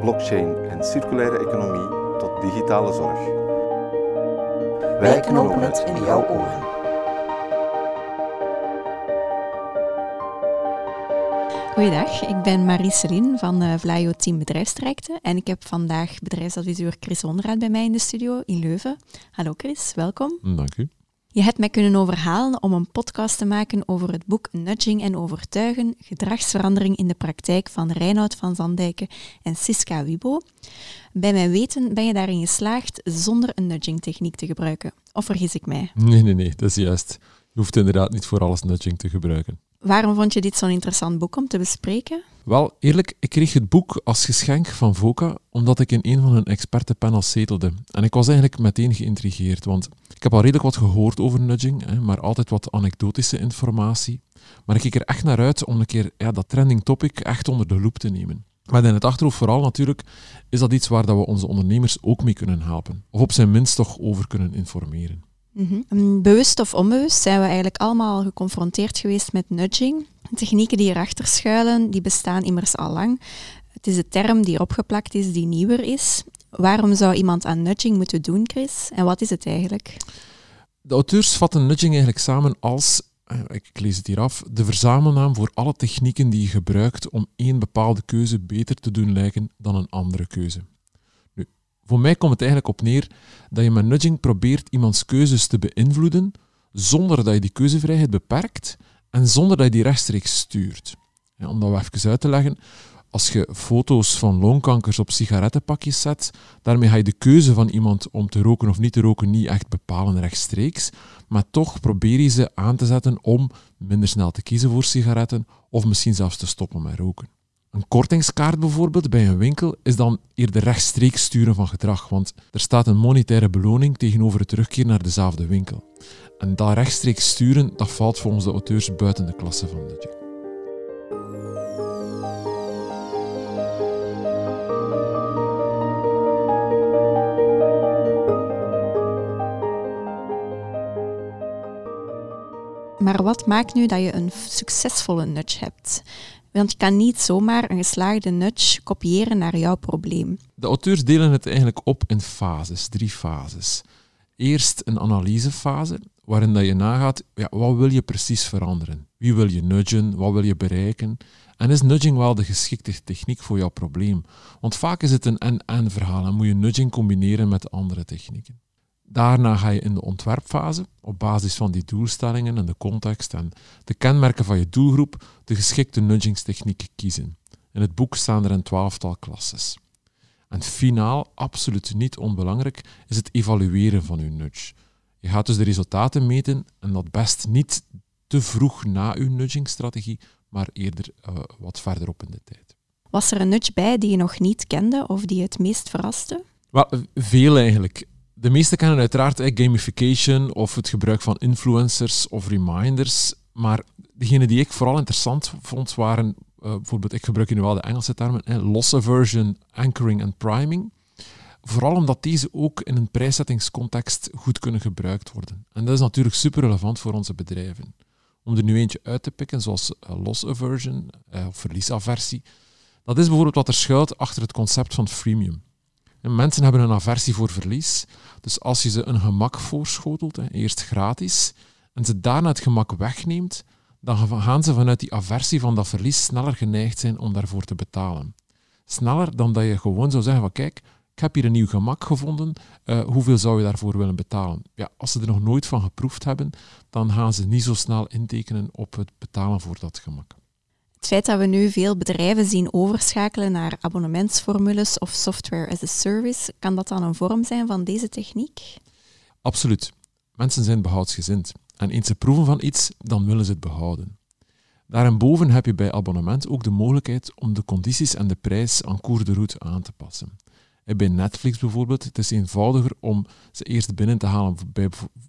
blockchain en circulaire economie tot digitale zorg. Wij knopen het in jouw oren. Goeiedag, ik ben Marie Celine van uh, Vlaio Team Bedrijfstrajecten en ik heb vandaag bedrijfsadviseur Chris Wonderraad bij mij in de studio in Leuven. Hallo Chris, welkom. Dank u. Je hebt mij kunnen overhalen om een podcast te maken over het boek Nudging en Overtuigen, gedragsverandering in de praktijk van Reinoud van Zandijken en Siska Wibo. Bij mijn weten ben je daarin geslaagd zonder een nudging techniek te gebruiken. Of vergis ik mij? Nee, nee, nee, dat is juist. Je hoeft inderdaad niet voor alles nudging te gebruiken. Waarom vond je dit zo'n interessant boek om te bespreken? Wel, eerlijk, ik kreeg het boek als geschenk van VOCA omdat ik in een van hun expertenpanels zetelde. En ik was eigenlijk meteen geïntrigeerd, want ik heb al redelijk wat gehoord over nudging, maar altijd wat anekdotische informatie. Maar ik keek er echt naar uit om een keer ja, dat trending topic echt onder de loep te nemen. Maar in het achterhoofd vooral natuurlijk is dat iets waar dat we onze ondernemers ook mee kunnen helpen. Of op zijn minst toch over kunnen informeren. Mm Bewust of onbewust zijn we eigenlijk allemaal geconfronteerd geweest met nudging. Technieken die erachter schuilen, die bestaan immers al lang. Het is een term die opgeplakt is, die nieuwer is. Waarom zou iemand aan nudging moeten doen, Chris? En wat is het eigenlijk? De auteurs vatten nudging eigenlijk samen als, eh, ik lees het hier af, de verzamelnaam voor alle technieken die je gebruikt om één bepaalde keuze beter te doen lijken dan een andere keuze. Voor mij komt het eigenlijk op neer dat je met nudging probeert iemands keuzes te beïnvloeden zonder dat je die keuzevrijheid beperkt en zonder dat je die rechtstreeks stuurt. Om dat wel even uit te leggen, als je foto's van longkankers op sigarettenpakjes zet, daarmee ga je de keuze van iemand om te roken of niet te roken niet echt bepalen rechtstreeks, maar toch probeer je ze aan te zetten om minder snel te kiezen voor sigaretten of misschien zelfs te stoppen met roken. Een kortingskaart bijvoorbeeld bij een winkel is dan eerder rechtstreeks sturen van gedrag, want er staat een monetaire beloning tegenover het terugkeer naar dezelfde winkel. En dat rechtstreeks sturen, dat valt volgens de auteurs buiten de klasse van nudging. Maar wat maakt nu dat je een succesvolle nudge hebt? Want je kan niet zomaar een geslaagde nudge kopiëren naar jouw probleem. De auteurs delen het eigenlijk op in fases, drie fases. Eerst een analysefase, waarin dat je nagaat, wat wil je precies veranderen? Wie wil je nudgen? Wat wil je bereiken? En is nudging wel de geschikte techniek voor jouw probleem? Want vaak is het een en-en verhaal en moet je nudging combineren met andere technieken. Daarna ga je in de ontwerpfase, op basis van die doelstellingen en de context en de kenmerken van je doelgroep, de geschikte nudgingstechniek kiezen. In het boek staan er een twaalftal klasses. En finaal, absoluut niet onbelangrijk, is het evalueren van je nudge. Je gaat dus de resultaten meten en dat best niet te vroeg na uw nudgingstrategie, maar eerder uh, wat verderop in de tijd. Was er een nudge bij die je nog niet kende of die je het meest verraste? Wel, veel eigenlijk. De meeste kennen uiteraard eh, gamification of het gebruik van influencers of reminders. Maar degene die ik vooral interessant vond waren, uh, bijvoorbeeld, ik gebruik nu wel de Engelse termen, eh, loss aversion, anchoring en priming. Vooral omdat deze ook in een prijszettingscontext goed kunnen gebruikt worden. En dat is natuurlijk super relevant voor onze bedrijven. Om er nu eentje uit te pikken, zoals uh, loss aversion uh, of verliesaversie. Dat is bijvoorbeeld wat er schuilt achter het concept van freemium. En mensen hebben een aversie voor verlies. Dus als je ze een gemak voorschotelt, eerst gratis, en ze daarna het gemak wegneemt, dan gaan ze vanuit die aversie van dat verlies sneller geneigd zijn om daarvoor te betalen. Sneller dan dat je gewoon zou zeggen van kijk, ik heb hier een nieuw gemak gevonden, uh, hoeveel zou je daarvoor willen betalen? Ja, als ze er nog nooit van geproefd hebben, dan gaan ze niet zo snel intekenen op het betalen voor dat gemak. Het feit dat we nu veel bedrijven zien overschakelen naar abonnementsformules of software as a service, kan dat dan een vorm zijn van deze techniek? Absoluut. Mensen zijn behoudsgezind. En eens ze proeven van iets, dan willen ze het behouden. Daarboven heb je bij abonnement ook de mogelijkheid om de condities en de prijs aan cours de route aan te passen. Bij Netflix bijvoorbeeld, het is eenvoudiger om ze eerst binnen te halen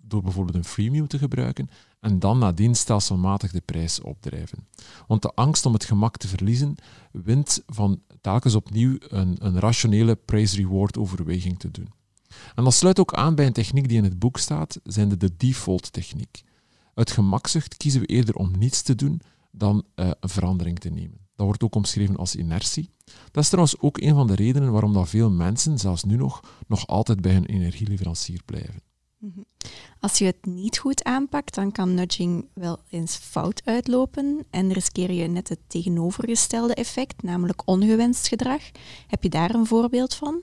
door bijvoorbeeld een freemium te gebruiken en dan nadien stelselmatig de prijs opdrijven. Want de angst om het gemak te verliezen wint van telkens opnieuw een, een rationele price-reward overweging te doen. En dat sluit ook aan bij een techniek die in het boek staat, zijn de default techniek. Uit gemakzucht kiezen we eerder om niets te doen dan uh, een verandering te nemen. Dat wordt ook omschreven als inertie. Dat is trouwens ook een van de redenen waarom dat veel mensen, zelfs nu nog, nog altijd bij hun energieleverancier blijven. Mhm. Als je het niet goed aanpakt, dan kan nudging wel eens fout uitlopen en riskeer je net het tegenovergestelde effect, namelijk ongewenst gedrag. Heb je daar een voorbeeld van?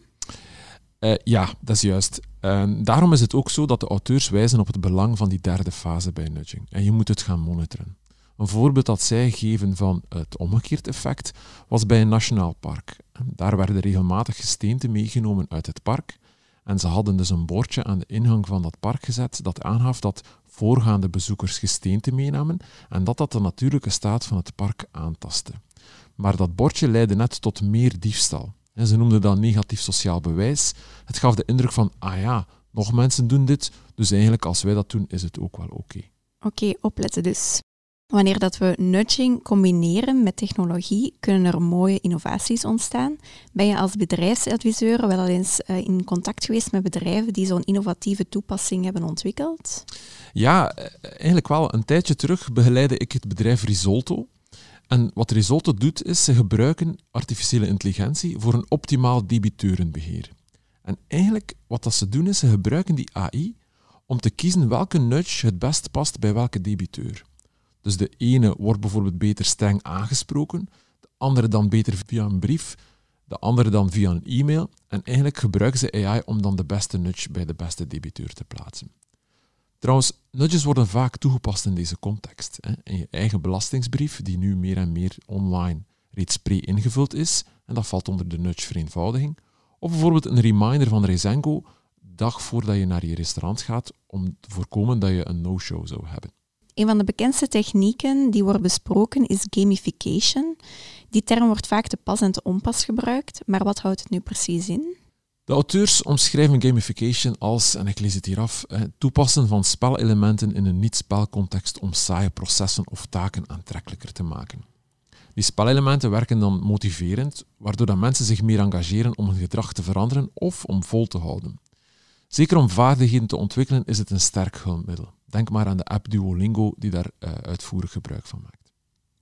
Uh, ja, dat is juist. Uh, daarom is het ook zo dat de auteurs wijzen op het belang van die derde fase bij nudging. En je moet het gaan monitoren. Een voorbeeld dat zij geven van het omgekeerd effect was bij een nationaal park. Daar werden regelmatig gesteenten meegenomen uit het park. En ze hadden dus een bordje aan de ingang van dat park gezet dat aangaf dat voorgaande bezoekers gesteente meenamen en dat dat de natuurlijke staat van het park aantastte. Maar dat bordje leidde net tot meer diefstal. Ze noemden dat negatief sociaal bewijs. Het gaf de indruk van, ah ja, nog mensen doen dit, dus eigenlijk als wij dat doen, is het ook wel oké. Oké, opletten dus. Wanneer dat we nudging combineren met technologie, kunnen er mooie innovaties ontstaan. Ben je als bedrijfsadviseur wel eens uh, in contact geweest met bedrijven die zo'n innovatieve toepassing hebben ontwikkeld? Ja, eh, eigenlijk wel. Een tijdje terug begeleide ik het bedrijf Risolto. En wat Risolto doet, is ze gebruiken artificiële intelligentie voor een optimaal debiteurenbeheer. En eigenlijk wat dat ze doen, is ze gebruiken die AI om te kiezen welke nudge het best past bij welke debiteur. Dus de ene wordt bijvoorbeeld beter streng aangesproken, de andere dan beter via een brief, de andere dan via een e-mail. En eigenlijk gebruiken ze AI om dan de beste nudge bij de beste debiteur te plaatsen. Trouwens, nudges worden vaak toegepast in deze context. In je eigen belastingsbrief, die nu meer en meer online reeds pre-ingevuld is, en dat valt onder de nudge-vereenvoudiging. Of bijvoorbeeld een reminder van Rezengo, dag voordat je naar je restaurant gaat, om te voorkomen dat je een no-show zou hebben. Een van de bekendste technieken die wordt besproken is gamification. Die term wordt vaak te pas en te onpas gebruikt, maar wat houdt het nu precies in? De auteurs omschrijven gamification als, en ik lees het hier af, toepassen van spelelementen in een niet-spelcontext om saaie processen of taken aantrekkelijker te maken. Die spelelementen werken dan motiverend, waardoor dat mensen zich meer engageren om hun gedrag te veranderen of om vol te houden. Zeker om vaardigheden te ontwikkelen is het een sterk hulpmiddel. Denk maar aan de app Duolingo die daar uh, uitvoerig gebruik van maakt.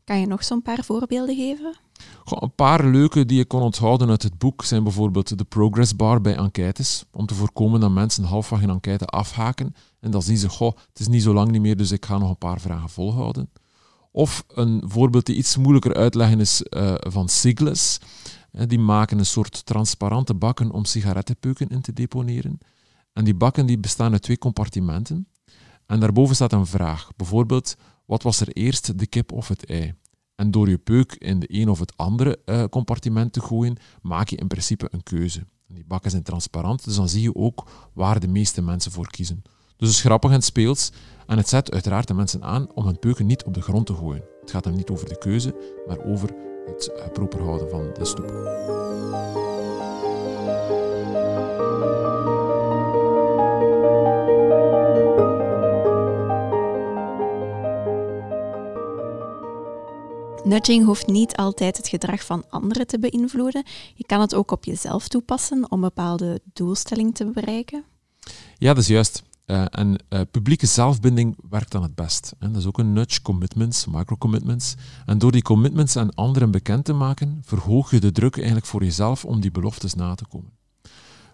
Kan je nog zo'n paar voorbeelden geven? Goh, een paar leuke die je kon onthouden uit het boek zijn bijvoorbeeld de progress bar bij enquêtes, om te voorkomen dat mensen halfweg een enquête afhaken en dan zien ze, goh, het is niet zo lang niet meer, dus ik ga nog een paar vragen volhouden. Of een voorbeeld die iets moeilijker uitleggen is uh, van Sigles. Die maken een soort transparante bakken om sigarettenpeuken in te deponeren. En die bakken die bestaan uit twee compartimenten. En daarboven staat een vraag. Bijvoorbeeld, wat was er eerst, de kip of het ei? En door je peuk in de een of het andere uh, compartiment te gooien, maak je in principe een keuze. Die bakken zijn transparant, dus dan zie je ook waar de meeste mensen voor kiezen. Dus het is grappig en speels. En het zet uiteraard de mensen aan om hun peuken niet op de grond te gooien. Het gaat hem niet over de keuze, maar over het uh, proper houden van de stoep. Nudging hoeft niet altijd het gedrag van anderen te beïnvloeden. Je kan het ook op jezelf toepassen om een bepaalde doelstelling te bereiken. Ja, dat is juist. Uh, en uh, publieke zelfbinding werkt dan het best. Dat is ook een nudge, commitments, micro-commitments. En door die commitments aan anderen bekend te maken, verhoog je de druk eigenlijk voor jezelf om die beloftes na te komen.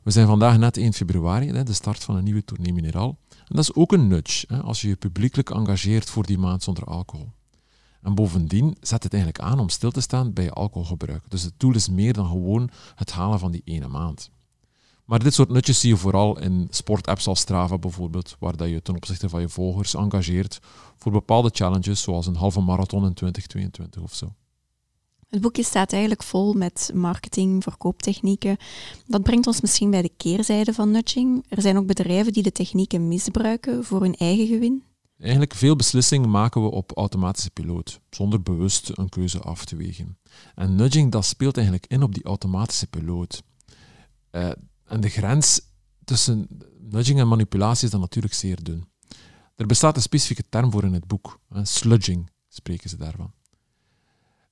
We zijn vandaag net 1 februari, de start van een nieuwe tournee mineraal. En dat is ook een nudge, als je je publiekelijk engageert voor die maand zonder alcohol. En bovendien zet het eigenlijk aan om stil te staan bij je alcoholgebruik. Dus het doel is meer dan gewoon het halen van die ene maand. Maar dit soort nutjes zie je vooral in sportapps als Strava bijvoorbeeld, waar dat je ten opzichte van je volgers engageert voor bepaalde challenges, zoals een halve marathon in 2022 of zo. Het boekje staat eigenlijk vol met marketing, verkooptechnieken. Dat brengt ons misschien bij de keerzijde van nudging. Er zijn ook bedrijven die de technieken misbruiken voor hun eigen gewin. Eigenlijk veel beslissingen maken we op automatische piloot, zonder bewust een keuze af te wegen. En nudging dat speelt eigenlijk in op die automatische piloot. Uh, en de grens tussen nudging en manipulatie is dan natuurlijk zeer dun. Er bestaat een specifieke term voor in het boek. sludging spreken ze daarvan.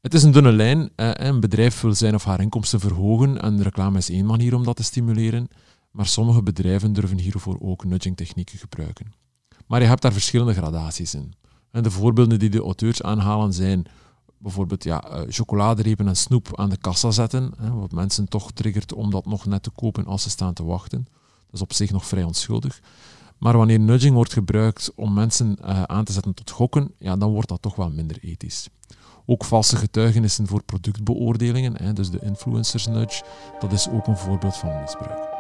Het is een dunne lijn. Een bedrijf wil zijn of haar inkomsten verhogen en reclame is één manier om dat te stimuleren. Maar sommige bedrijven durven hiervoor ook nudging technieken gebruiken. Maar je hebt daar verschillende gradaties in. En de voorbeelden die de auteurs aanhalen zijn bijvoorbeeld ja, uh, chocoladerepen en snoep aan de kassa zetten, hè, wat mensen toch triggert om dat nog net te kopen als ze staan te wachten. Dat is op zich nog vrij onschuldig. Maar wanneer nudging wordt gebruikt om mensen uh, aan te zetten tot gokken, ja, dan wordt dat toch wel minder ethisch. Ook valse getuigenissen voor productbeoordelingen, hè, dus de influencers nudge, dat is ook een voorbeeld van misbruik.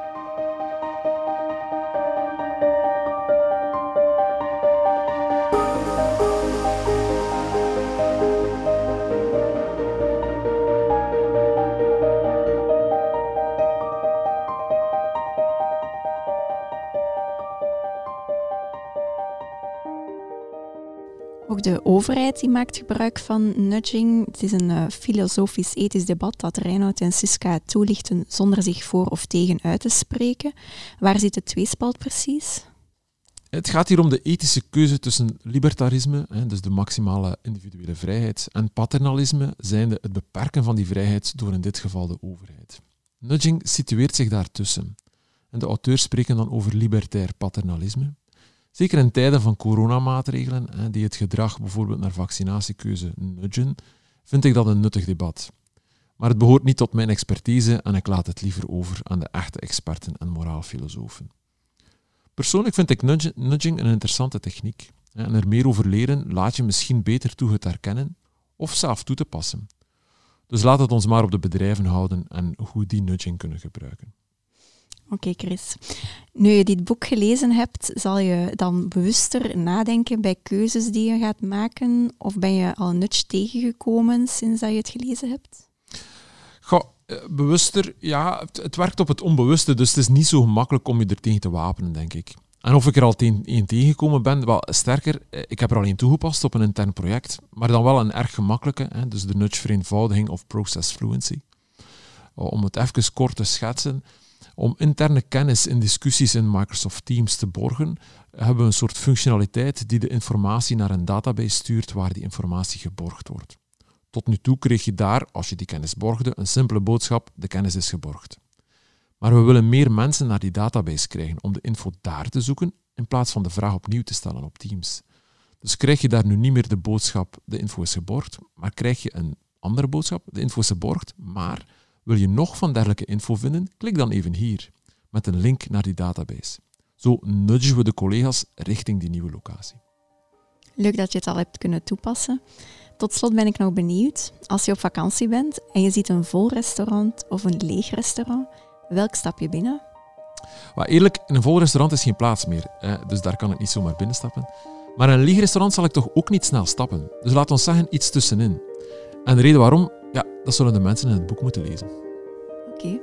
De overheid die maakt gebruik van nudging. Het is een uh, filosofisch-ethisch debat dat Reinoud en Siska toelichten zonder zich voor of tegen uit te spreken. Waar zit de tweespalt precies? Het gaat hier om de ethische keuze tussen libertarisme, dus de maximale individuele vrijheid, en paternalisme, zijnde het beperken van die vrijheid door in dit geval de overheid. Nudging situeert zich daartussen. En de auteurs spreken dan over libertair paternalisme. Zeker in tijden van coronamaatregelen, die het gedrag bijvoorbeeld naar vaccinatiekeuze nudgen, vind ik dat een nuttig debat. Maar het behoort niet tot mijn expertise en ik laat het liever over aan de echte experten en moraalfilosofen. Persoonlijk vind ik nudging een interessante techniek. En er meer over leren laat je misschien beter toe het herkennen of zelf toe te passen. Dus laat het ons maar op de bedrijven houden en hoe die nudging kunnen gebruiken. Oké, Chris. Nu je dit boek gelezen hebt, zal je dan bewuster nadenken bij keuzes die je gaat maken? Of ben je al een nudge tegengekomen sinds dat je het gelezen hebt? Goh, eh, bewuster, ja, het, werkt op het onbewuste, dus het is niet zo gemakkelijk om je er tegen te wapenen, denk ik. En of ik er al één tegengekomen ben, wel sterker, eh, ik heb er al één toegepast op een intern project, maar dan wel een erg gemakkelijke, hè, dus de nudge vereenvoudiging of process fluency. Om het even kort te schetsen, om interne kennis in discussies in Microsoft Teams te borgen, hebben we een soort functionaliteit die de informatie naar een database stuurt waar die informatie geborgd wordt. Tot nu toe kreeg je daar, als je die kennis borgde, een simpele boodschap: de kennis is geborgd. Maar we willen meer mensen naar die database krijgen om de info daar te zoeken, in plaats van de vraag opnieuw te stellen op Teams. Dus krijg je daar nu niet meer de boodschap: de info is geborgd, maar krijg je een andere boodschap: de info is geborgd, maar wil je nog van dergelijke info vinden? Klik dan even hier, met een link naar die database. Zo nudgen we de collega's richting die nieuwe locatie. Leuk dat je het al hebt kunnen toepassen. Tot slot ben ik nog benieuwd, als je op vakantie bent en je ziet een vol restaurant of een leeg restaurant, welk stap je binnen? Maar eerlijk, in een vol restaurant is geen plaats meer, dus daar kan ik niet zomaar binnenstappen. Maar in een leeg restaurant zal ik toch ook niet snel stappen. Dus laat ons zeggen iets tussenin. En de reden waarom dat zullen de mensen in het boek moeten lezen. Oké,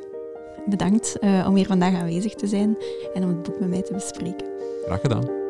bedankt uh, om hier vandaag aanwezig te zijn en om het boek met mij te bespreken. Graag gedaan.